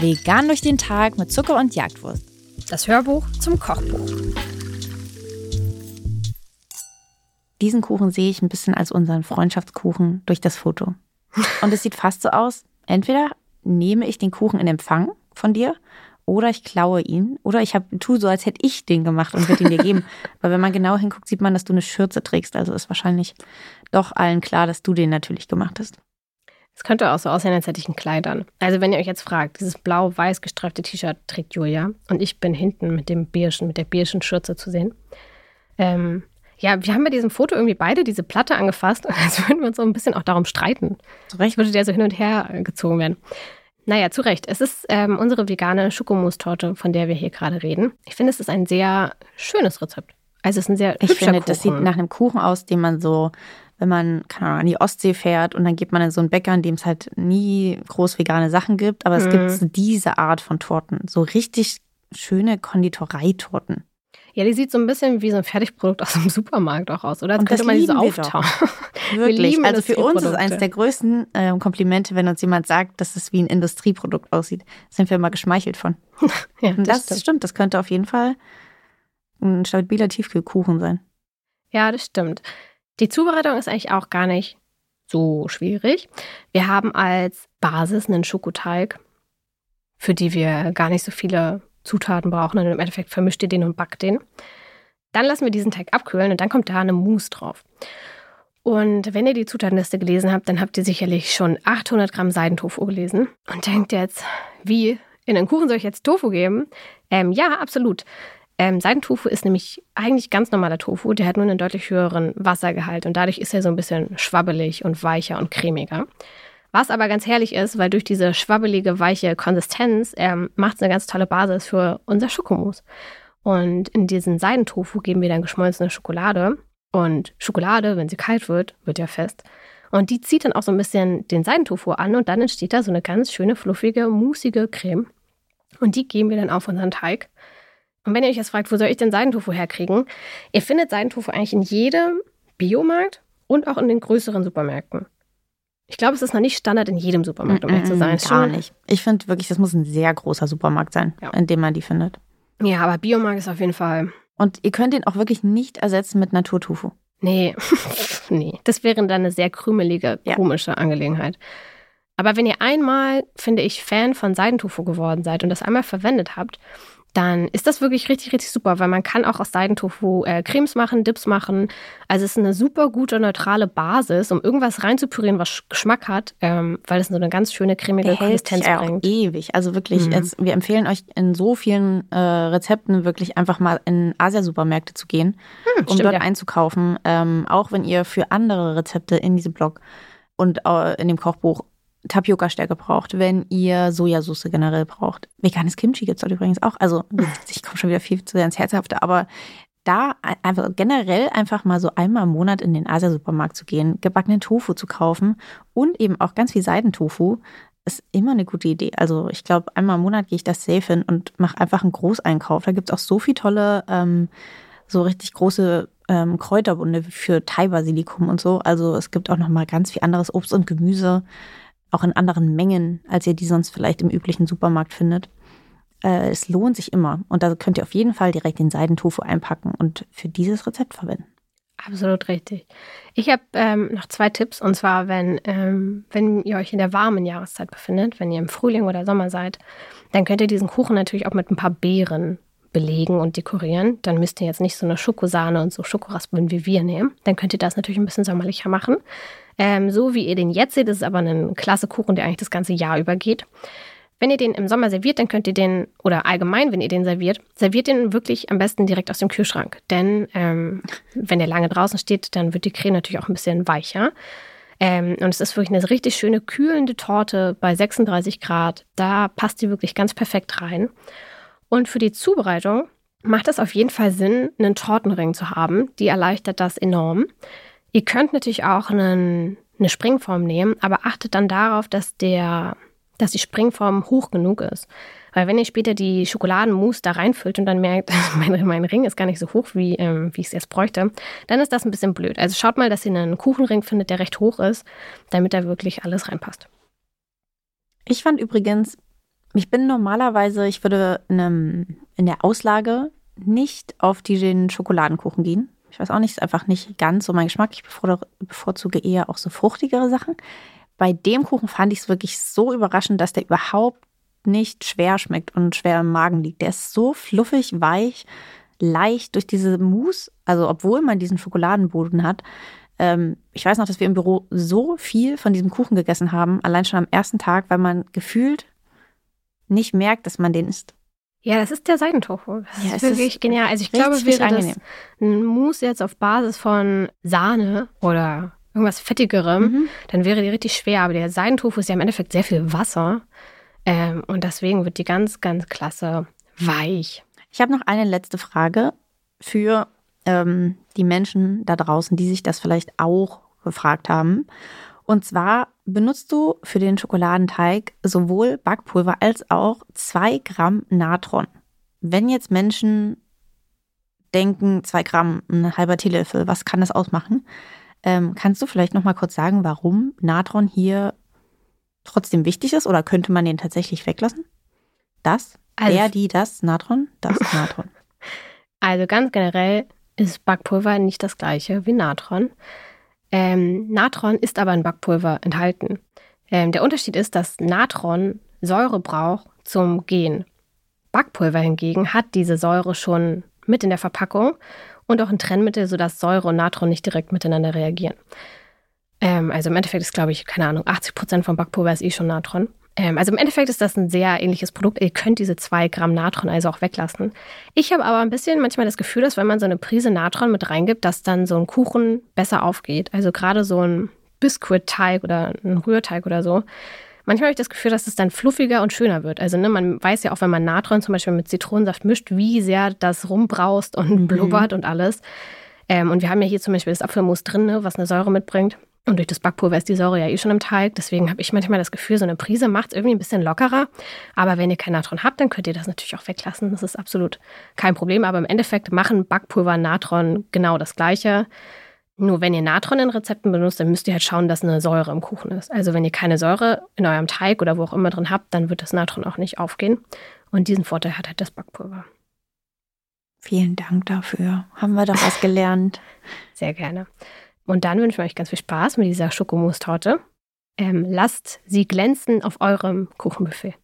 Vegan durch den Tag mit Zucker und Jagdwurst. Das Hörbuch zum Kochbuch. Diesen Kuchen sehe ich ein bisschen als unseren Freundschaftskuchen durch das Foto. Und es sieht fast so aus, entweder nehme ich den Kuchen in Empfang von dir oder ich klaue ihn oder ich hab, tue so, als hätte ich den gemacht und würde ihn dir geben. Weil wenn man genau hinguckt, sieht man, dass du eine Schürze trägst. Also ist wahrscheinlich doch allen klar, dass du den natürlich gemacht hast. Es könnte auch so aussehen, als hätte ich ein Kleid an. Also wenn ihr euch jetzt fragt, dieses blau-weiß gestreifte T-Shirt trägt Julia und ich bin hinten mit dem beigen, mit der beigen Schürze zu sehen. Ähm, ja, wir haben bei diesem Foto irgendwie beide diese Platte angefasst, als würden wir uns so ein bisschen auch darum streiten. Zu Recht würde der so hin und her gezogen werden. Naja, zu Recht. Es ist ähm, unsere vegane Schokomus-Torte, von der wir hier gerade reden. Ich finde, es ist ein sehr schönes Rezept. Also es ist ein sehr Ich finde, Kuchen. das sieht nach einem Kuchen aus, den man so, wenn man keine Ahnung, an die Ostsee fährt und dann geht man in so einen Bäcker, in dem es halt nie groß vegane Sachen gibt, aber es Mhm. gibt so diese Art von Torten. So richtig schöne Konditoreitorten. Ja, die sieht so ein bisschen wie so ein Fertigprodukt aus dem Supermarkt auch aus, oder? Als Und das könnte man die so wir auftauen. Wirklich. lieben also für uns ist eines der größten äh, Komplimente, wenn uns jemand sagt, dass es wie ein Industrieprodukt aussieht. Sind wir immer geschmeichelt von. Ja, Und das, stimmt. stimmt. Das könnte auf jeden Fall ein stabiler Tiefkühlkuchen sein. Ja, das stimmt. Die Zubereitung ist eigentlich auch gar nicht so schwierig. Wir haben als Basis einen Schokoteig, für die wir gar nicht so viele Zutaten brauchen. Und im Endeffekt vermischt ihr den und backt den. Dann lassen wir diesen Teig abkühlen und dann kommt da eine Mousse drauf. Und wenn ihr die Zutatenliste gelesen habt, dann habt ihr sicherlich schon 800 Gramm Seidentofu gelesen und denkt jetzt, wie in den Kuchen soll ich jetzt Tofu geben? Ähm, ja, absolut. Ähm, Seidentofu ist nämlich eigentlich ganz normaler Tofu. Der hat nur einen deutlich höheren Wassergehalt und dadurch ist er so ein bisschen schwabbelig und weicher und cremiger. Was aber ganz herrlich ist, weil durch diese schwabbelige, weiche Konsistenz ähm, macht es eine ganz tolle Basis für unser Schokomus. Und in diesen Seidentofu geben wir dann geschmolzene Schokolade. Und Schokolade, wenn sie kalt wird, wird ja fest. Und die zieht dann auch so ein bisschen den Seidentofu an und dann entsteht da so eine ganz schöne, fluffige, musige Creme. Und die geben wir dann auf unseren Teig. Und wenn ihr euch jetzt fragt, wo soll ich denn Seidentofu herkriegen? Ihr findet Seidentofu eigentlich in jedem Biomarkt und auch in den größeren Supermärkten. Ich glaube, es ist noch nicht Standard in jedem Supermarkt, um ehrlich zu sein. Gar nicht. Ich finde wirklich, das muss ein sehr großer Supermarkt sein, Ja. in dem man die findet. Ja, aber Biomarkt ist auf jeden Fall. Und ihr könnt den auch wirklich nicht ersetzen mit Naturtofu. Nee, nee. Das wäre dann eine sehr krümelige, Ja. komische Angelegenheit. Aber wenn ihr einmal, finde ich, Fan von Seidentofu geworden seid und das einmal verwendet habt, dann ist das wirklich richtig, richtig super, weil man kann auch aus Seidentofu äh, Cremes machen, Dips machen. Also es ist eine super gute, neutrale Basis, um irgendwas reinzupürieren, was Geschmack hat, ähm, weil es so eine ganz schöne, cremige Der hält Konsistenz sich ja auch bringt. ewig. Also wirklich, Mhm. jetzt, wir empfehlen euch in so vielen äh, Rezepten wirklich einfach mal in Asia-Supermärkte zu gehen, Hm, um stimmt, dort ja. einzukaufen. Ähm, auch wenn ihr für andere Rezepte in diesem Blog und äh, in dem Kochbuch Tapioca-Stärke braucht, wenn ihr Sojasauce generell braucht. Veganes Kimchi gibt es dort übrigens auch. Also ich komme schon wieder viel zu sehr ins Herzhafte, aber da ein- einfach generell einfach mal so einmal im Monat in den Asia-Supermarkt zu gehen, gebackenen Tofu zu kaufen und eben auch ganz viel Seidentofu, ist immer eine gute Idee. Also ich glaube, einmal im Monat gehe ich das safe hin und mache einfach einen Großeinkauf. Da gibt es auch so viele tolle, ähm, so richtig große ähm, Kräuterbunde für Thai-Basilikum und so. Also es gibt auch noch mal ganz viel anderes Obst und Gemüse, auch in anderen Mengen, als ihr die sonst vielleicht im üblichen Supermarkt findet. Äh, es lohnt sich immer. Und da könnt ihr auf jeden Fall direkt den Seidentofu einpacken und für dieses Rezept verwenden. Absolut richtig. Ich habe ähm, noch zwei Tipps. Und zwar, wenn, ähm, wenn ihr euch in der warmen Jahreszeit befindet, wenn ihr im Frühling oder Sommer seid, dann könnt ihr diesen Kuchen natürlich auch mit ein paar Beeren belegen und dekorieren. Dann müsst ihr jetzt nicht so eine Schokosahne und so Schokoraspeln wie wir nehmen. Dann könnt ihr das natürlich ein bisschen sommerlicher machen. Ähm, so wie ihr den jetzt seht, ist es aber ein klasse Kuchen, der eigentlich das ganze Jahr übergeht. Wenn ihr den im Sommer serviert, dann könnt ihr den, oder allgemein, wenn ihr den serviert, serviert den wirklich am besten direkt aus dem Kühlschrank. Denn ähm, wenn der lange draußen steht, dann wird die Creme natürlich auch ein bisschen weicher. Ähm, und es ist wirklich eine richtig schöne, kühlende Torte bei 36 Grad. Da passt die wirklich ganz perfekt rein. Und für die Zubereitung macht es auf jeden Fall Sinn, einen Tortenring zu haben. Die erleichtert das enorm. Ihr könnt natürlich auch einen, eine Springform nehmen, aber achtet dann darauf, dass, der, dass die Springform hoch genug ist. Weil wenn ihr später die Schokoladenmousse da reinfüllt und dann merkt, mein, mein Ring ist gar nicht so hoch, wie, ähm, wie ich es jetzt bräuchte, dann ist das ein bisschen blöd. Also schaut mal, dass ihr einen Kuchenring findet, der recht hoch ist, damit da wirklich alles reinpasst. Ich fand übrigens, ich bin normalerweise, ich würde in, einem, in der Auslage nicht auf den Schokoladenkuchen gehen. Ich weiß auch nicht, ist einfach nicht ganz so mein Geschmack. Ich bevorzuge eher auch so fruchtigere Sachen. Bei dem Kuchen fand ich es wirklich so überraschend, dass der überhaupt nicht schwer schmeckt und schwer im Magen liegt. Der ist so fluffig, weich, leicht durch diese Mousse. Also, obwohl man diesen Schokoladenboden hat. Ähm, ich weiß noch, dass wir im Büro so viel von diesem Kuchen gegessen haben, allein schon am ersten Tag, weil man gefühlt nicht merkt, dass man den isst. Ja, das ist der Seidentofu. Das ja, ist wirklich ist genial. Also ich glaube, wäre angenehm. das ein Mousse jetzt auf Basis von Sahne oder irgendwas Fettigerem, mhm. dann wäre die richtig schwer. Aber der Seidentofu ist ja im Endeffekt sehr viel Wasser. Ähm, und deswegen wird die ganz, ganz klasse weich. Ich habe noch eine letzte Frage für ähm, die Menschen da draußen, die sich das vielleicht auch gefragt haben. Und zwar benutzt du für den Schokoladenteig sowohl Backpulver als auch zwei Gramm Natron. Wenn jetzt Menschen denken, zwei Gramm, ein halber Teelöffel, was kann das ausmachen? Ähm, kannst du vielleicht noch mal kurz sagen, warum Natron hier trotzdem wichtig ist oder könnte man den tatsächlich weglassen? Das, also, der, die, das, Natron, das, Natron. Also ganz generell ist Backpulver nicht das gleiche wie Natron. Ähm, Natron ist aber in Backpulver enthalten. Ähm, der Unterschied ist, dass Natron Säure braucht zum Gehen. Backpulver hingegen hat diese Säure schon mit in der Verpackung und auch ein Trennmittel, sodass Säure und Natron nicht direkt miteinander reagieren. Ähm, also im Endeffekt ist, glaube ich, keine Ahnung, 80 Prozent vom Backpulver ist eh schon Natron. Ähm, also im Endeffekt ist das ein sehr ähnliches Produkt. Ihr könnt diese zwei Gramm Natron also auch weglassen. Ich habe aber ein bisschen manchmal das Gefühl, dass wenn man so eine Prise Natron mit reingibt, dass dann so ein Kuchen besser aufgeht. Also gerade so ein Biskuitteig oder ein Rührteig oder so. Manchmal habe ich das Gefühl, dass es dann fluffiger und schöner wird. Also ne, man weiß ja auch, wenn man Natron zum Beispiel mit Zitronensaft mischt, wie sehr das rumbraust und mhm. blubbert und alles. Ähm, und wir haben ja hier zum Beispiel das Apfelmus drin, ne, was eine Säure mitbringt. Und durch das Backpulver ist die Säure ja eh schon im Teig. Deswegen habe ich manchmal das Gefühl, so eine Prise macht es irgendwie ein bisschen lockerer. Aber wenn ihr kein Natron habt, dann könnt ihr das natürlich auch weglassen. Das ist absolut kein Problem. Aber im Endeffekt machen Backpulver und Natron genau das Gleiche. Nur wenn ihr Natron in Rezepten benutzt, dann müsst ihr halt schauen, dass eine Säure im Kuchen ist. Also wenn ihr keine Säure in eurem Teig oder wo auch immer drin habt, dann wird das Natron auch nicht aufgehen. Und diesen Vorteil hat halt das Backpulver. Vielen Dank dafür. Haben wir doch was gelernt. Sehr gerne. Und dann wünschen wir euch ganz viel Spaß mit dieser Schokomus-Torte. Ähm, lasst sie glänzen auf eurem Kuchenbuffet.